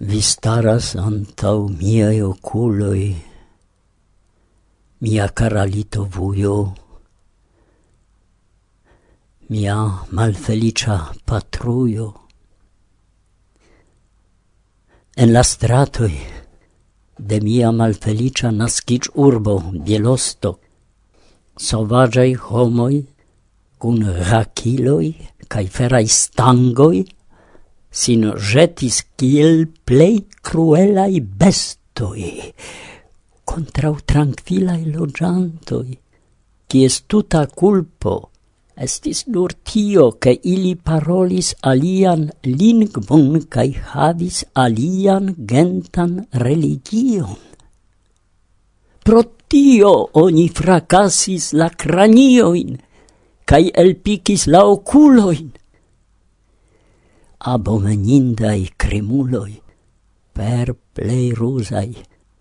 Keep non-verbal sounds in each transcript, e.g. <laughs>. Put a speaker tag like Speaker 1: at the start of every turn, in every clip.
Speaker 1: Vi staras antau miei oculoi, mia caralito vuio, mia malfelicia patruio. En la stratoi de mia malfelicia nascic urbo, Bielosto, sovagiai homoi, cun raciloi, cae ferai stangoi, sin jetis kiel plei cruelai bestoi contrau tranquilai logiantoi, cies tuta culpo estis nur tio che ili parolis alian lingvon cae havis alian gentan religion. Pro tio oni fracassis la cranioin, cae elpicis la oculoin, abomenindai crimuloi, per plei rusai,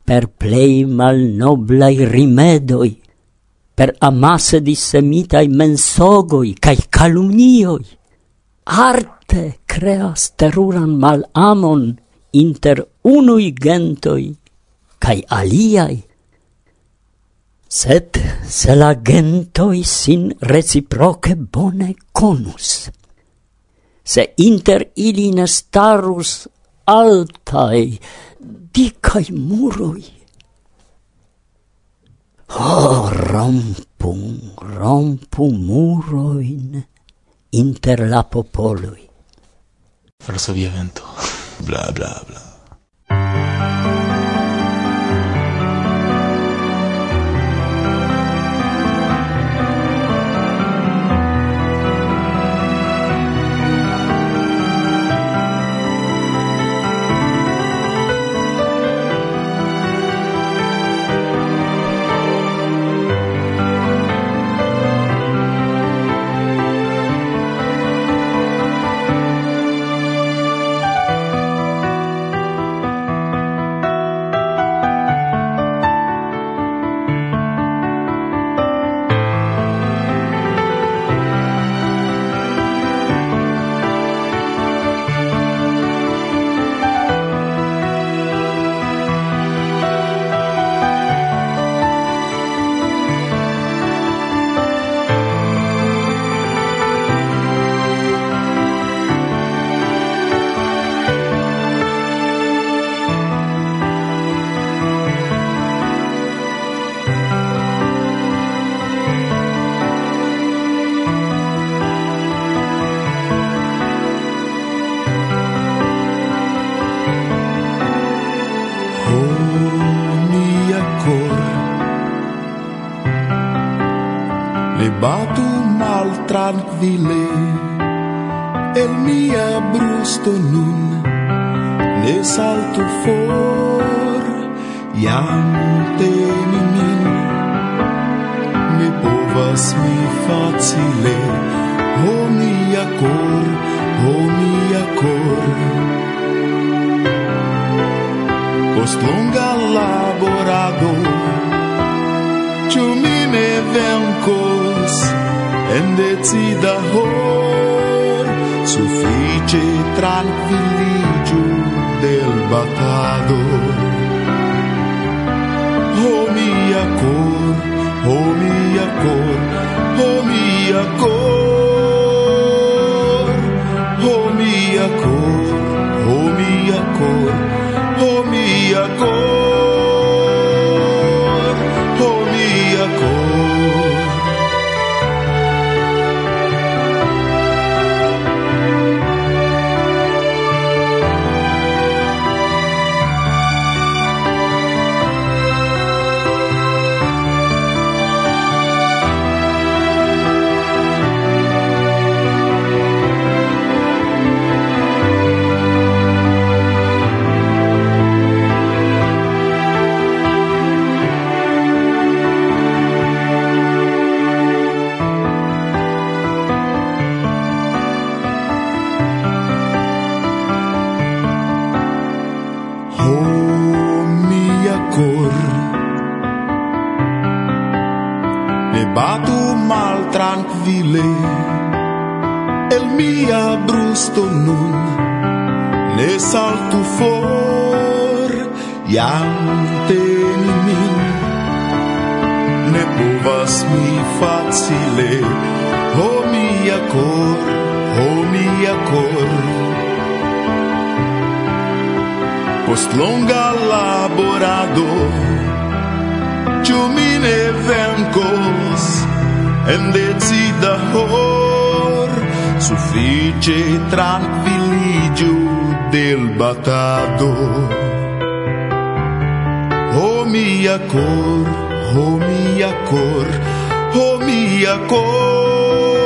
Speaker 1: per plei malnoblai rimedoi, per amasse dissemitai mensogoi cae calumnioi. Arte creas teruran malamon inter unui gentoi cae aliai. Sed se la gentoi sin reciproce bone conus, se inter ili ne starus altai, dicai muroi. Oh, rompum, rompu muroin inter la popoloi.
Speaker 2: Varsovia vento. Bla, bla, bla.
Speaker 3: jam teni min. Ne povas mi facile. Ho mia cor ho mia cor post longa laborado ciu mi ne vencos en decida hor suffice trankviliĝu del batado. oh mia cor, oh mia cor, oh mia cor, oh mia cor. mobile el mia brusto nun. Ne saltu for jam teni min ne povas mi facile o mia cor o mia cor. Post longa laborado Ciu mi ne vencos en decida hor suffice tranquilligio del batado. O mia cor o mia cor o mia cor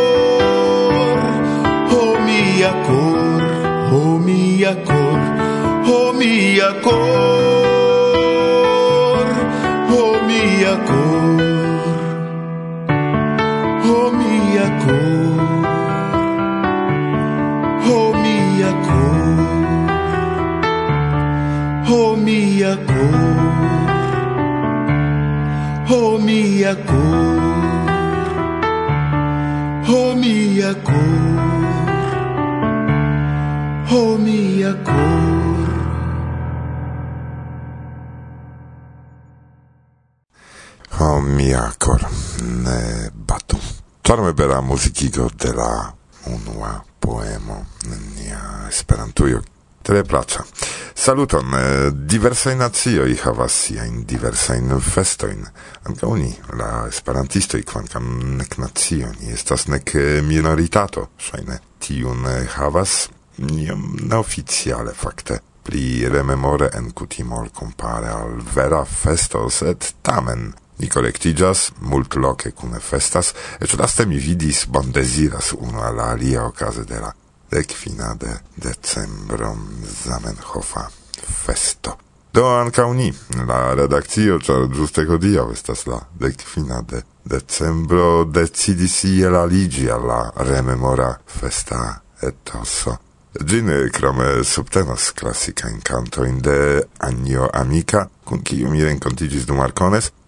Speaker 3: o mia cor o mia cor o mia cor o mia cor mia cor. Oh mia cor. Oh mia cor. Oh mia cor. Oh mia cor.
Speaker 4: Oh mia cor. malbela muzikigo de la unua poemo nia Esperantujo. Tre plaĉa. Saluton, eh, diversaj i havas siajn diversajn festojn. Ankaŭ ni, la esperantistoj, kvankam nek nacio ni estas nek eh, minoritato, ŝajne tiun eh, havas iom neoficiale fakte pli rememore en kutimol compare al vera festo, sed tamen Ni collectigas, mult loce cune festas, et laste mi vidis bondesiras uno alla alia ocase de la decfina de decembrom Zamenhofa festo. Do anca uni, la redakcio, char giuste codio, estas la decfina de decembro, decidis iel aligi alla rememora festa etoso. Gine, crome subtenas classica incanto in de Agnio Amica, cun io mi rencontigis dum Arcones,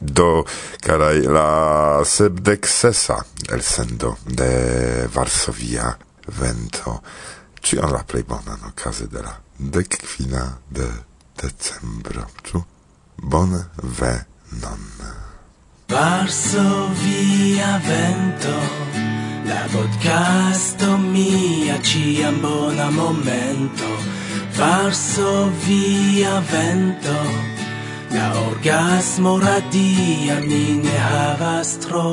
Speaker 5: do
Speaker 4: carai la sepdek sesa elsendo de Varsovia vento. Ĉion la plej bonan okaze de la dekkvina de decembro ĉu? Bone venon
Speaker 6: Varsovia vento la podcasto mia ĉiam bona momento. Varsovia vento. La orgasmo radia mi ne havas tro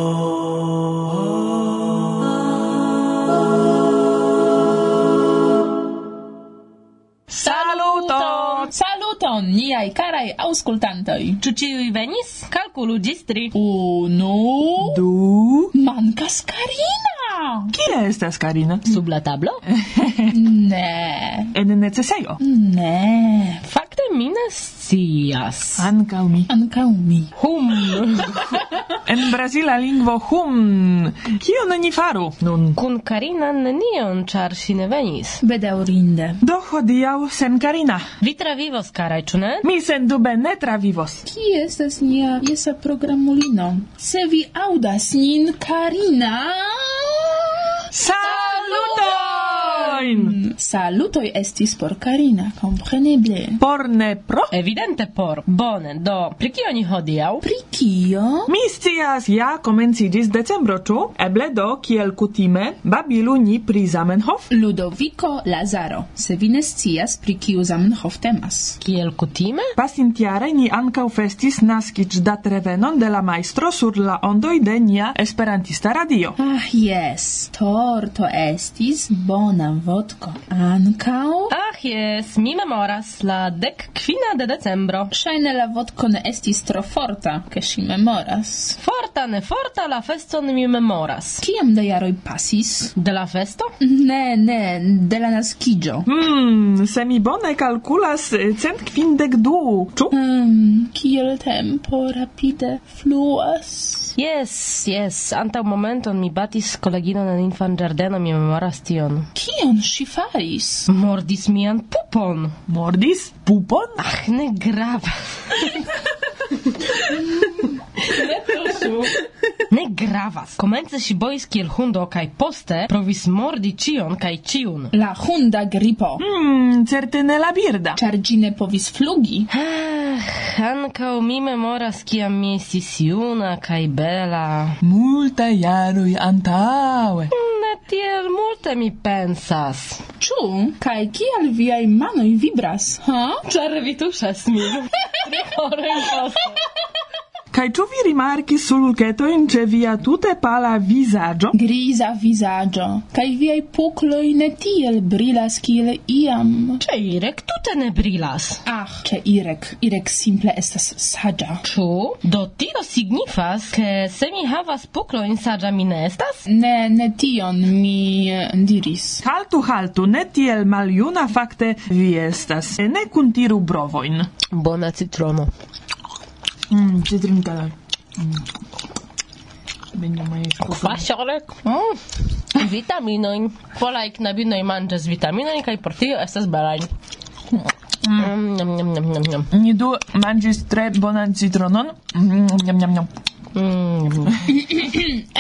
Speaker 7: Saluton! Saluton, niai carai auscultantoi!
Speaker 8: Ĉu ĉiuj venis? Kalkulu ĝis tri.
Speaker 7: Unu...
Speaker 8: Du...
Speaker 7: Mancas Karina!
Speaker 8: Kie estas Karina?
Speaker 7: Sub la tablo? <laughs> ne.
Speaker 8: En necesejo?
Speaker 7: Ne
Speaker 8: mi ne scias.
Speaker 7: Ankaŭ mi. Ankaŭ mi.
Speaker 8: Hum. <laughs> en brazila lingvo hum. Kion ni faru? Nun.
Speaker 9: Kun Karina nenion, ĉar ŝi ne venis.
Speaker 7: Bedaŭrinde.
Speaker 8: Do hodiaŭ sen Karina.
Speaker 9: Vi travivos, karaj, ĉu ne?
Speaker 8: Mi sendube ne travivos.
Speaker 7: Kie estas nia jesa programulino? Se vi aŭdas nin, Karina...
Speaker 8: Sa! Karolin.
Speaker 7: Mm, Salutoj estis por Karina, kompreneble.
Speaker 8: Por ne pro?
Speaker 9: Evidente por. Bone, do, pri kio ni hodiaŭ?
Speaker 7: Pri kio?
Speaker 8: Mi scias, ja komenciĝis decembro, ĉu? Eble do, kiel kutime, babilu ni pri Zamenhof?
Speaker 7: Ludovico Lazaro, se vi ne scias pri kiu Zamenhof temas.
Speaker 9: Kiel kutime?
Speaker 8: Pasintiare ni ankaŭ festis naskiĝdat revenon de la majstro sur la ondoj de nia esperantista radio.
Speaker 7: Ah, yes torto estis bona vodko ancau?
Speaker 9: Ach, jes, mi memoras la dec quina de decembro.
Speaker 7: Shaine la vodko ne estis tro forta, ke si memoras.
Speaker 9: Forta, ne forta, la feston mi memoras.
Speaker 7: Kiam de jaroj pasis?
Speaker 9: De la festo?
Speaker 7: Ne, ne, de la naskigio.
Speaker 8: Hmm, se mi bone calculas cent quindec du, ču?
Speaker 7: Hmm, kiel tempo rapide fluas.
Speaker 9: Yes, yes, anta momenton mi batis koleginon en infan giardeno mi memoras tion.
Speaker 7: Kion si faris?
Speaker 9: Mordis mian pupon.
Speaker 8: Mordis pupon?
Speaker 9: Ach, ne grava. <laughs> Ne. Ne gravas. Komence ŝi bois kiel hundo kaj poste provis mordi ĉion kaj ĉiun.
Speaker 7: La hunda gripo.
Speaker 8: Hmm, certe ne la birda.
Speaker 7: Ĉar ĝi ne povis flugi.
Speaker 9: Ah, ankaŭ mi memoras kiam mi estis juna kaj bela.
Speaker 8: Multaj jaroj antaŭe.
Speaker 9: Hmm, ne tiel multe mi pensas.
Speaker 7: Ĉu kaj kial viaj manoj vibras? Ha?
Speaker 9: Ĉar vi tuŝas min. <laughs> Tre
Speaker 8: Kai tu vi rimarkis sulgetoin ce via tute pala visaggio?
Speaker 7: Grisa visaggio, kai viai pucloi ne tiel brilas kiel iam.
Speaker 9: Ce Irek tute ne brilas.
Speaker 7: Ach, ce Irek. Irek simple estas saggia.
Speaker 9: Ciu? Do tio signifas, che se mi havas pucloin saggia mi ne estas?
Speaker 7: Ne, ne tion mi eh, diris.
Speaker 8: Haltu, haltu, ne tiel maljuna fakte vi estas. Ne kuntiru brovoin.
Speaker 9: Bona citrono.
Speaker 8: Mmm, citrincalar. Bine, mm. mai
Speaker 9: ești cu Pașorec. Mm. Vitaminoj. Polaj knabinoj manĝas vitaminoin kaj por tio estas baraj. Mm. Mm, mm, mm, mm, mm.
Speaker 8: Ni du manĝis tre bonan citronon. Mm, mm, mm, mm.
Speaker 9: Mm.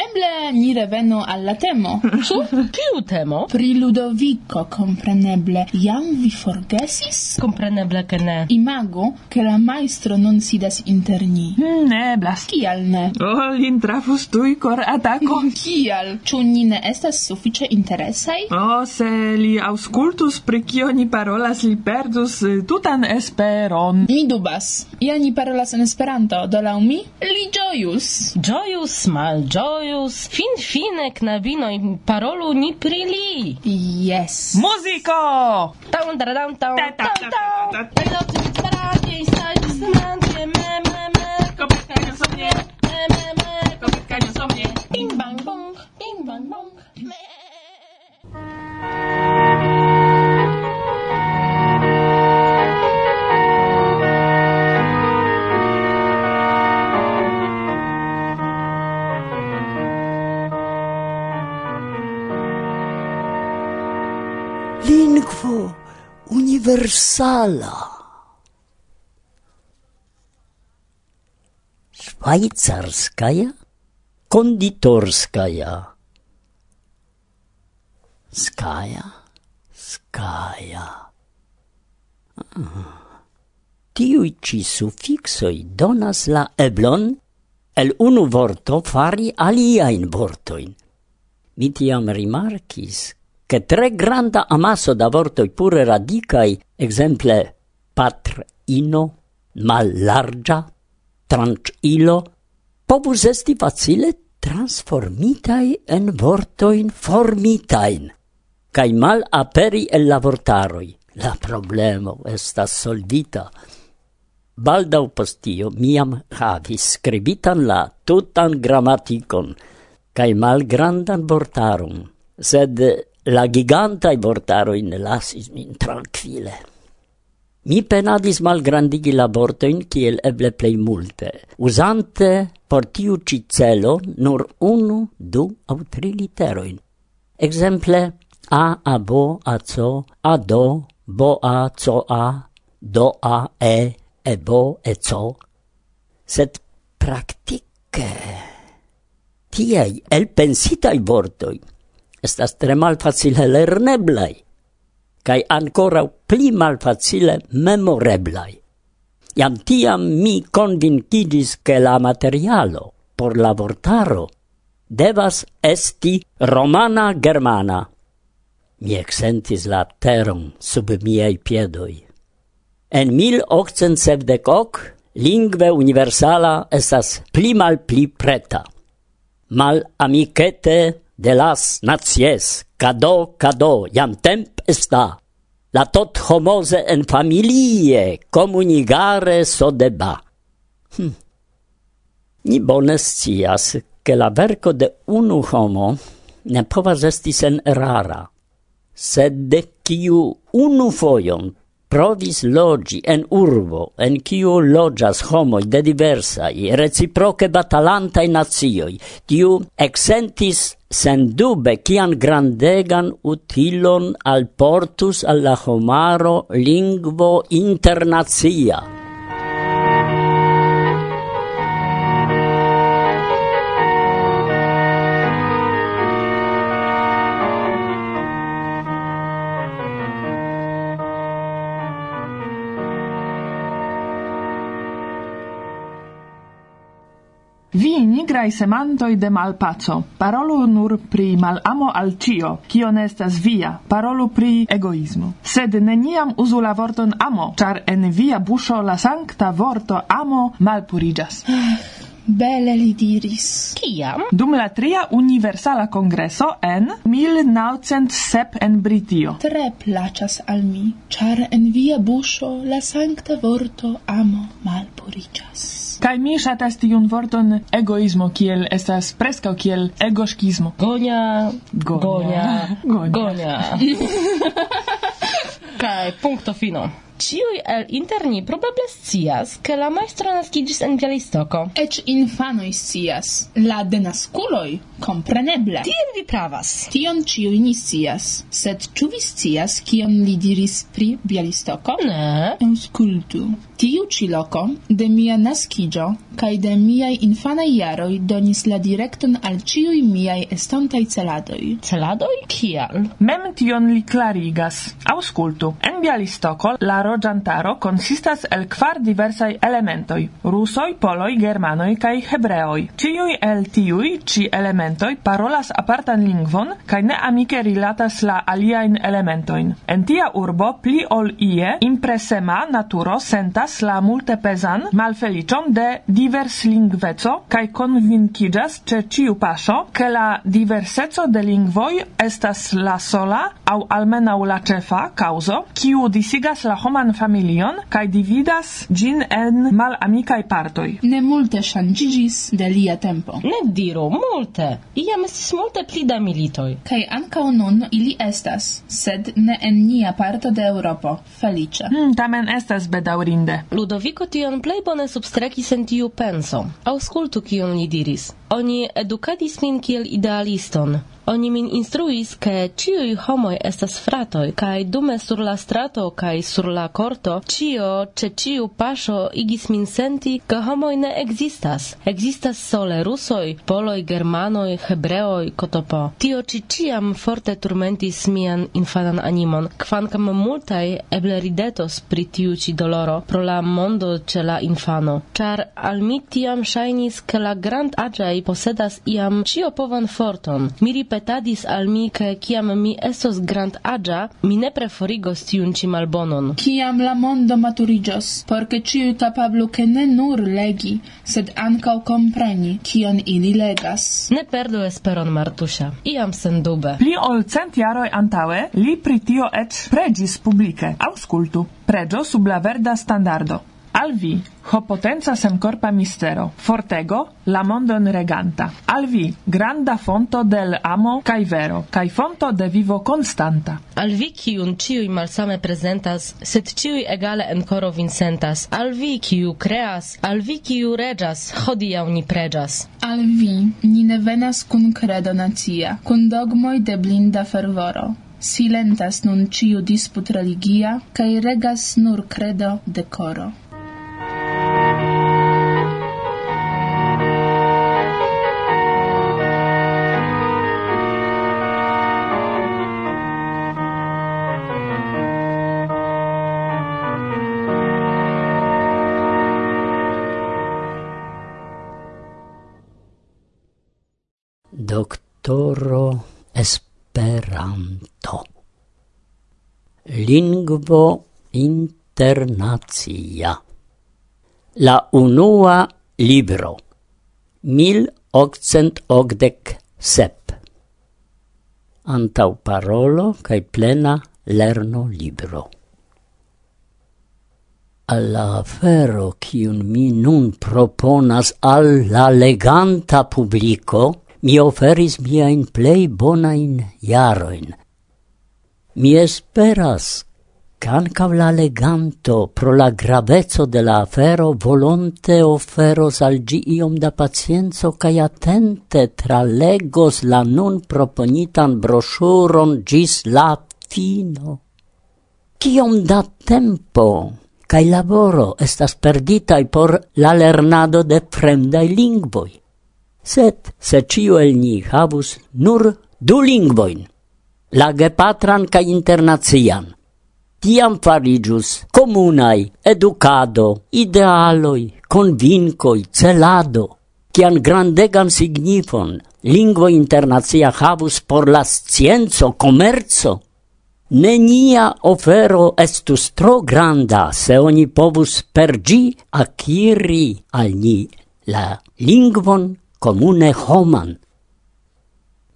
Speaker 7: Eble ni revenu alla temo.
Speaker 9: Ĉu? Kiu temo?
Speaker 7: Pri Ludovico, compreneble. Jam vi forgesis?
Speaker 9: Compreneble ke ne.
Speaker 7: Imago che la maestro non sidas inter ni.
Speaker 8: Mm, ne, blas.
Speaker 7: Kial ne?
Speaker 8: Oh, lin trafus tui cor ataco. <laughs>
Speaker 7: Kial? Ĉu ni ne estas sufiĉe interesaj?
Speaker 8: Oh, se li aŭskultus pri kio ni parolas, li perdus eh, tutan esperon.
Speaker 7: Mi dubas. Ja ni parolas en Esperanto, do laŭ mi li ĝojus.
Speaker 9: Joyous, mal joyous, fin fine knabinoj parolu ni pri li.
Speaker 7: Yes.
Speaker 8: Muziko!
Speaker 9: Taun, taradam, taun, taun, taun.
Speaker 8: Najlepszy w
Speaker 9: paradzie i stać w me, me, me.
Speaker 1: universala. Швейцарская, кондиторская. Skaya, skaya. Tiui ci suffixoi donas la eblon el unu vorto fari aliain vortoin. Mi tiam rimarkis che tre granda amasso da vortoi pure radicai, exemple patr ino patrino, mallargia, tranquilo, povus esti facile transformitai en vortoin formitain, cae mal aperi el la vortaroi. La problemo estas solvita. Baldau postio miam havis scribitan la tutan grammaticon, cae grandan vortarum, sed La gigantai vortaroi ne lasis min tranquille. Mi penadis malgrandigi la vortoin kiel eble plei multe, uzante por tiu ci celo nur unu, du au tri literoin. Exemple, a abo aco ado bo a co a do a e ebo eco. Sed praktike tiaj elpensitaj vortoj estas tre malfacile lerneblai, cae ancora pli malfacile memoreblai. Iam tiam mi konvinkigis, ke la materialo por la vortaro devas esti romana germana. Mi exentis la teron sub miei piedoi. En 1870 lingve universala estas pli mal pli preta. Mal amicete de las nacies, cado, cado, jam temp esta, la tot homose en familie comunigare sodeba. Hm. Ni bones cias che la verco de unu homo ne povas esti sen rara sed de kiu unu foion provis logi en urbo, en kiu logas homoi de diversai, reciproce batalantai nazioi, tiu exentis sendube kian grandegan utilon al portus alla homaro lingvo
Speaker 8: internacia. multaj semantoi de malpaco. Parolu nur pri malamo al cio, kio ne estas via. Parolu pri egoismo. Sed neniam uzu la vorton amo, char en via buŝo la sankta vorto amo malpuriĝas. <sighs>
Speaker 7: Bele li diris.
Speaker 9: Kiam?
Speaker 8: Dum la tria universala congreso en 1907 en Britio.
Speaker 7: Tre placas al mi, char en via buscio la sancta vorto amo malpuricas.
Speaker 8: Kai mi shatas tiun vorton egoismo kiel estas preskaŭ kiel
Speaker 9: egoŝkismo.
Speaker 8: Gonia,
Speaker 9: gonia,
Speaker 8: gonia.
Speaker 9: gonia. <laughs> Kai punkto fino. Ciui el interni probable scias, che la maestro nascidis en Bialistoko.
Speaker 7: Ec infanoi scias, la denasculoi, compreneble.
Speaker 9: Tien vi pravas.
Speaker 7: Tion ciui ni scias, sed ciu vi scias, kion li diris pri Bialistoko?
Speaker 9: Ne.
Speaker 7: Auscultu. Tiu ci loco de mia nascigio kaj de miai infanai jaroj donis la direkton al ciui miai estontaj celadoj.
Speaker 9: Celadoj? Kial?
Speaker 8: Mem tion li clarigas. Auscultu. En Bialistoko la rogiantaro consistas el kvar diversaj elementoj: rusoj, poloj, germanoj kaj hebreoj. Ciui el tiuj ci elementoj parolas apartan lingvon kaj ne amike rilatas la aliajn elementojn. En tia urbo pli ol ie impresema naturo sentas komprenas la multepezan malfelicion de diverslingveco kai konvinkiĝas ce ciu paso ke la diverseco de lingvoi estas la sola au almenau la cefa causo, kiu disigas la homan familion kai dividas gin en mal amikai partoj.
Speaker 7: Ne multe ŝanĝiĝis de lia tempo.
Speaker 9: Ne diru multe. Iam estis multe pli da militoi
Speaker 7: kai ankaŭ nun ili estas, sed ne en nia parto de europo felice
Speaker 8: Mm, tamen estas bedaurinde
Speaker 9: Ludovico tion plei bone substrekis en tiu penso. auscultu kion li diris. Oni edukadis min kiel idealiston. Oni min instruis ke ciui homoj estas fratoj kaj dume sur la strato kaj sur la korto cio ĉe ciu paŝo igis min senti ke homoj ne ekzistas. Ekzistas sole rusoj, poloj, germanoj, hebreoj, kotopo. Tio ĉi ĉiam forte turmentis mian infanan animon, kvankam multaj eble ridetos pri tiu ĉi doloro pro la mondo ĉe la infano, ĉar al mi tiam ŝajnis ke la grand aĝaj kaj posedas iam cio povan forton. Mi ripetadis al mi, ke kiam mi estos grand agia, mi ne preforigos tiun ci malbonon.
Speaker 7: Kiam la mondo maturigios, por ke capablu ke ne nur legi, sed ankaŭ compreni, kion ili legas.
Speaker 9: Ne perdu esperon, Martusia. Iam sendube.
Speaker 8: Pli ol cent jaroi antaue, li pri tio eĉ preĝis publike. Aŭskultu. Preĝo sub la verda standardo. Al vi, ho potenza sencorpa mistero, fortego, la mondon reganta. Al vi, granda fonto del amo cae vero, cae fonto de vivo constanta.
Speaker 9: Al vi, ciui malsame presentas, sed ciui egale encoro vincentas. Al vi, ciu creas, al vi, ciu regas, hodiau ni pregas.
Speaker 7: Al vi, ni ne venas cun credo natia, cun dogmoi de blinda fervoro silentas nun ciu disput religia, cae regas nur credo de coro.
Speaker 1: lingvo internacia. La unua libro, 1887. Antau parolo cae plena lerno libro. Alla afero cium mi nun proponas al la leganta publico, mi oferis miain plei bonain jaroin, Mi esperas cancav la leganto pro la gravezzo de la afero volonte offeros al gi iom da pacienzo cae attente tralegos la nun proponitan brosuron gis la fino. Ciom da tempo cae laboro estas perditai por la lernado de fremdai lingvoi. Sed, se ciu el ni havus nur du lingvoin, la gepatran ca internazian. Tiam farigius comunai educado, idealoi, convincoi, celado, cian grandegan signifon lingvo internazia havus por la scienzo, comerzo, Nenia ofero estus tro granda se oni povus per gi acquiri al ni la lingvon comune homan.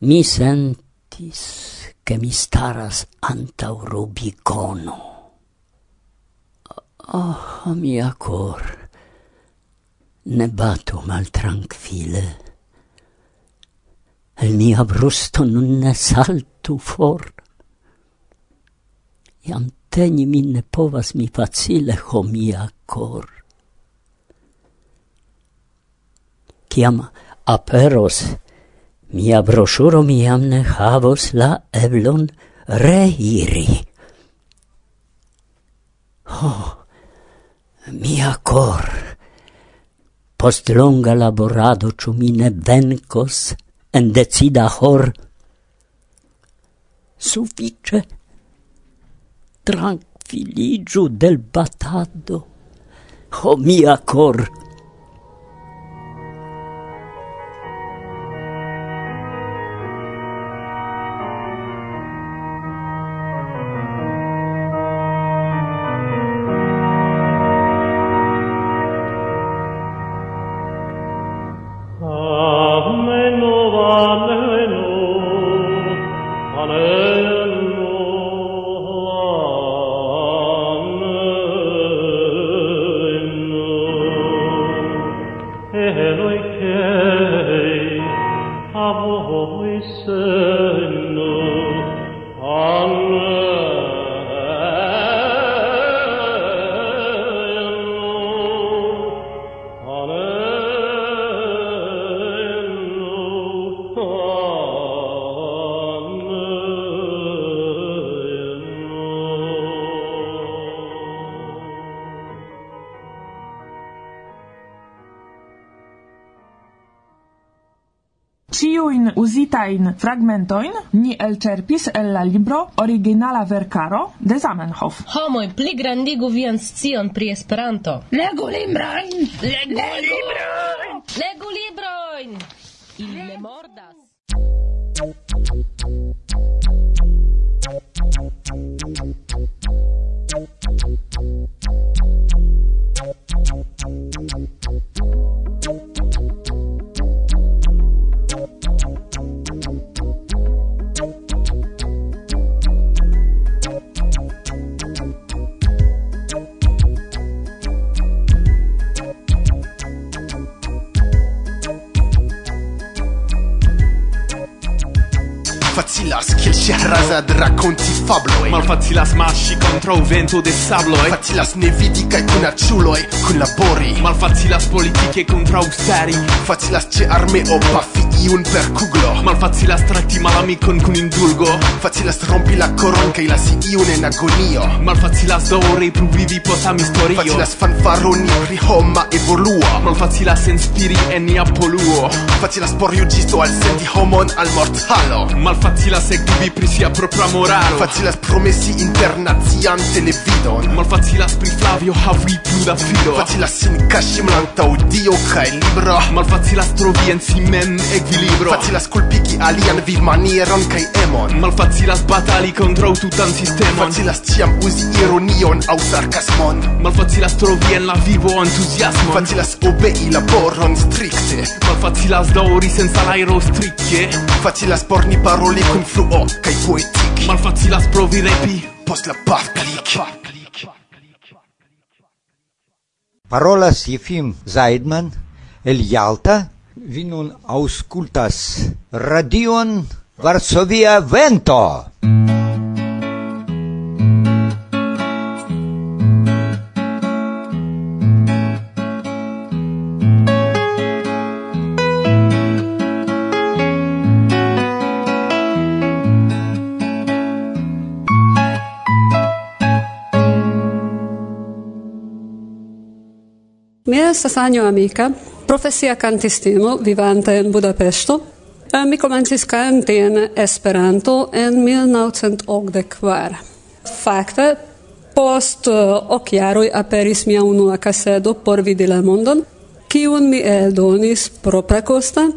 Speaker 1: Mi sentis che mi staras antau Rubicono. Oh, mia cor, ne batu mal tranquille. El mia brusto nun ne saltu for. Iam teni min ne povas mi facile, ho mia cor. Ciam aperos Mia brosuro miam ne havos la eblon reiri. Oh, mia cor! Post longa laborado ciu mi ne vencos en decida hor? suffice tranquilligiu del batado. O oh, mia cor!
Speaker 8: usitain fragmentoin ni elcerpis el la libro originala vercaro de Zamenhof.
Speaker 9: Homoj, pli grandigu vian scion pri Esperanto.
Speaker 7: Legu librojn!
Speaker 9: Legu librojn! Legu librojn!
Speaker 10: Facilas kiel ŝia razad rakonti fabloj
Speaker 6: Malfacilas marŝi kontraŭ vento de sabloj
Speaker 10: Facilas ne vidi kaj kunaĉuloj kunlabori.
Speaker 6: Malfacilas politike kontraŭstari
Speaker 10: Facilas ĉe armeo pafi iun per kuglo
Speaker 6: Malfacilas trakti malamikon kun indulgo.
Speaker 10: Facilas rompi la koron kaj lasi iun en agonio.
Speaker 6: Malfacilas daŭre pluvivi post historio
Speaker 10: Facilas fanfaroni pri homa evoluo
Speaker 6: Malfacilas inspiri en nia poluo
Speaker 10: Facilas por juĝisto alsendi homon al mortalo
Speaker 6: Malfacilas ekdubi pri sia propra moralo.
Speaker 10: Facilas promesi internacian televidon.
Speaker 6: Malfacilas pri Flavio havi plu da fido
Speaker 10: Facilas sin kaŝi malantaŭ Dio kaj libro.
Speaker 6: Malfacilas trovi en si mem ek equilibro.
Speaker 10: Facilas culpigi alian vivmanieron kaj emon.
Speaker 6: Malfacilas batali contra tutan sistemon.
Speaker 10: Facilas ciam usi ironion au sarcasmon.
Speaker 6: Malfacilas trovi en la vivo entusiasmon.
Speaker 10: Facilas obei laboron stricte.
Speaker 6: Malfacilas dauri senza l'aero stricche.
Speaker 10: Facilas porni paroli kun fluo kaj poetic.
Speaker 6: Malfacilas provi repi.
Speaker 10: Post la paf clic.
Speaker 11: Parola Sifim Zaidman el Yalta Vi nun auscultas radion Varsovia Vento.
Speaker 12: Mi estas Anjo amica, profesia cantistino vivante en Budapesto. Eh, mi komencis canti en Esperanto en 1984. Fakte, post eh, ok jaroj aperis mia unua kasedo por vidi la mondon, kiun mi eldonis propra costa.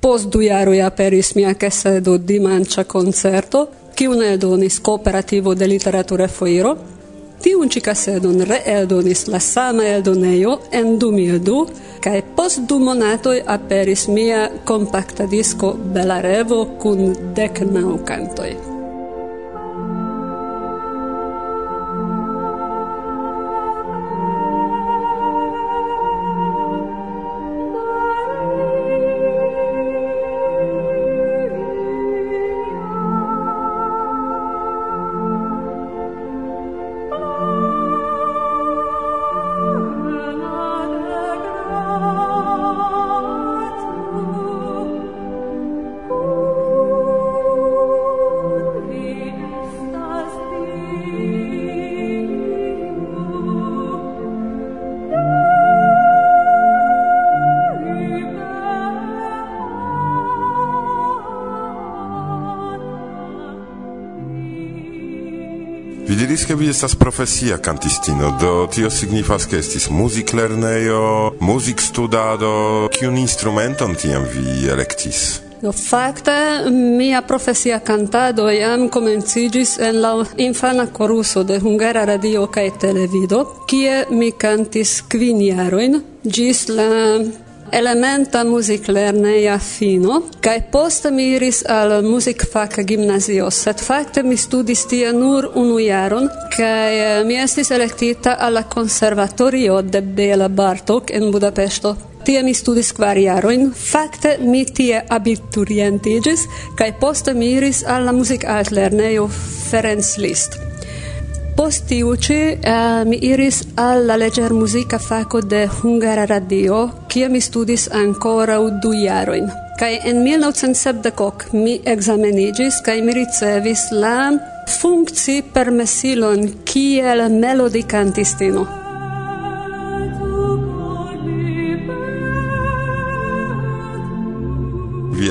Speaker 12: Post du jaroj aperis mia kasedo dimanĉa koncerto, kiun eldonis Kooperativo de Literatura Foiro. Tiun ĉi kasedon reeldonis la sama eldonejo en 2002 kaj post du monatoj aperis mia kompakta disko Bela Revo kun dek naŭ kantoj.
Speaker 4: diris che vi estas profesia cantistino, do tio signifas che estis music studado kiun instrumenton tiam vi electis?
Speaker 12: Do fakte mia profesia cantado jam komencigis en la infana koruso de Hungara Radio kaj Televido, kie mi kantis kvin jarojn. Ĝis la elementa muziklerneja fino, kaj poste mi iris al muzikfaka gimnazio, sed fakte mi studis tie nur unu jaron, kaj eh, mi estis elektita alla conservatorio de Bela Bartok en Budapesto. Tie mi studis kvar jarojn, fakte mi tie abiturientiĝis, kaj poste mi iris al la muzikaltlernejo Ferenc Liszt. Post tiu ĉi uh, mi iris al la musica fako de Hungara Radio, kie mi studis ankoraŭ du jarojn. Kaj en 1970 mi ekzameniĝis kaj mi ricevis la funkci permesilon kiel
Speaker 4: melodikantistino.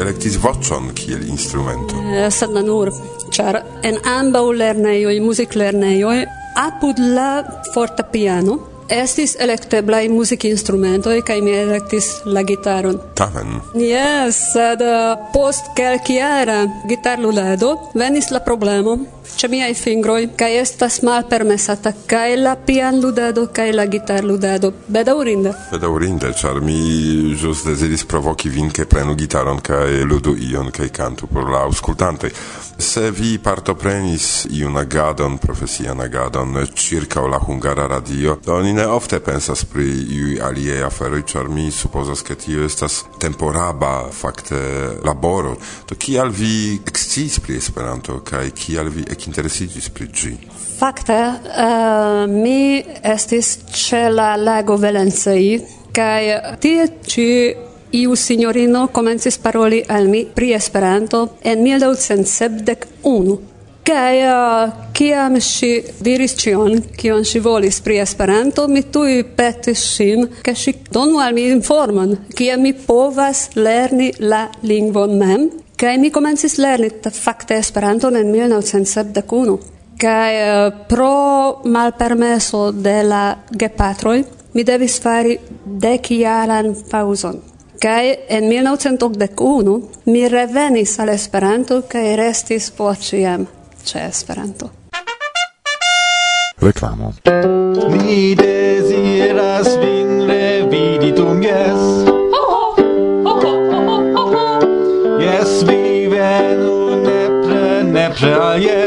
Speaker 4: elektis vocon kiel instrumento.
Speaker 12: Eh, sed ne nur, ĉar en ambaŭ lernejoj, muziklernejoj, apud la fortepiano estis elekteblaj muzikinstrumentoj kaj mi elektis la gitaron.
Speaker 4: Tamen.
Speaker 12: Yes, sed eh, post kelkjara gitarludado venis la problemo ĉe miaj fingroj kaj estas malpermesata kaj la pian ludado, la gitarludado ludado.
Speaker 4: bedaŭrinde ĉar mi ĵus deziris provoki vin ke prenu gitaron kaj ludu ion kaj kantu por la aŭskultantoj Se vi partoprenis iun agadon, profesian agadon, circa la hungara radio, do oni ne ofte pensas pri iui alie aferoi, char mi supposas che tio estas temporaba facte laboro. Do kial vi excis pri Esperanto, cae kial vi interesigis pri ĝi?
Speaker 12: Fakte, uh, mi estis ĉe la lago Velencei, kaj tie ĉi iu signorino komencis paroli al mi pri Esperanto en 1971. Kaj uh, kiam ŝi diris ĉion, kion ŝi volis pri Esperanto, mi tuj petis ŝin, ke ŝi donu al mi informon, kiam mi povas lerni la lingvon mem, Kai mi komencis lerni fakte Esperanton en 1971. Kai eh, pro malpermeso de la gepatroj mi devis fari dekjaran pauzon. Kai en 1981 mi revenis al Esperanto kai restis por ĉiam ĉe Esperanto.
Speaker 4: Reklamo.
Speaker 3: Mi
Speaker 9: deziras
Speaker 2: że je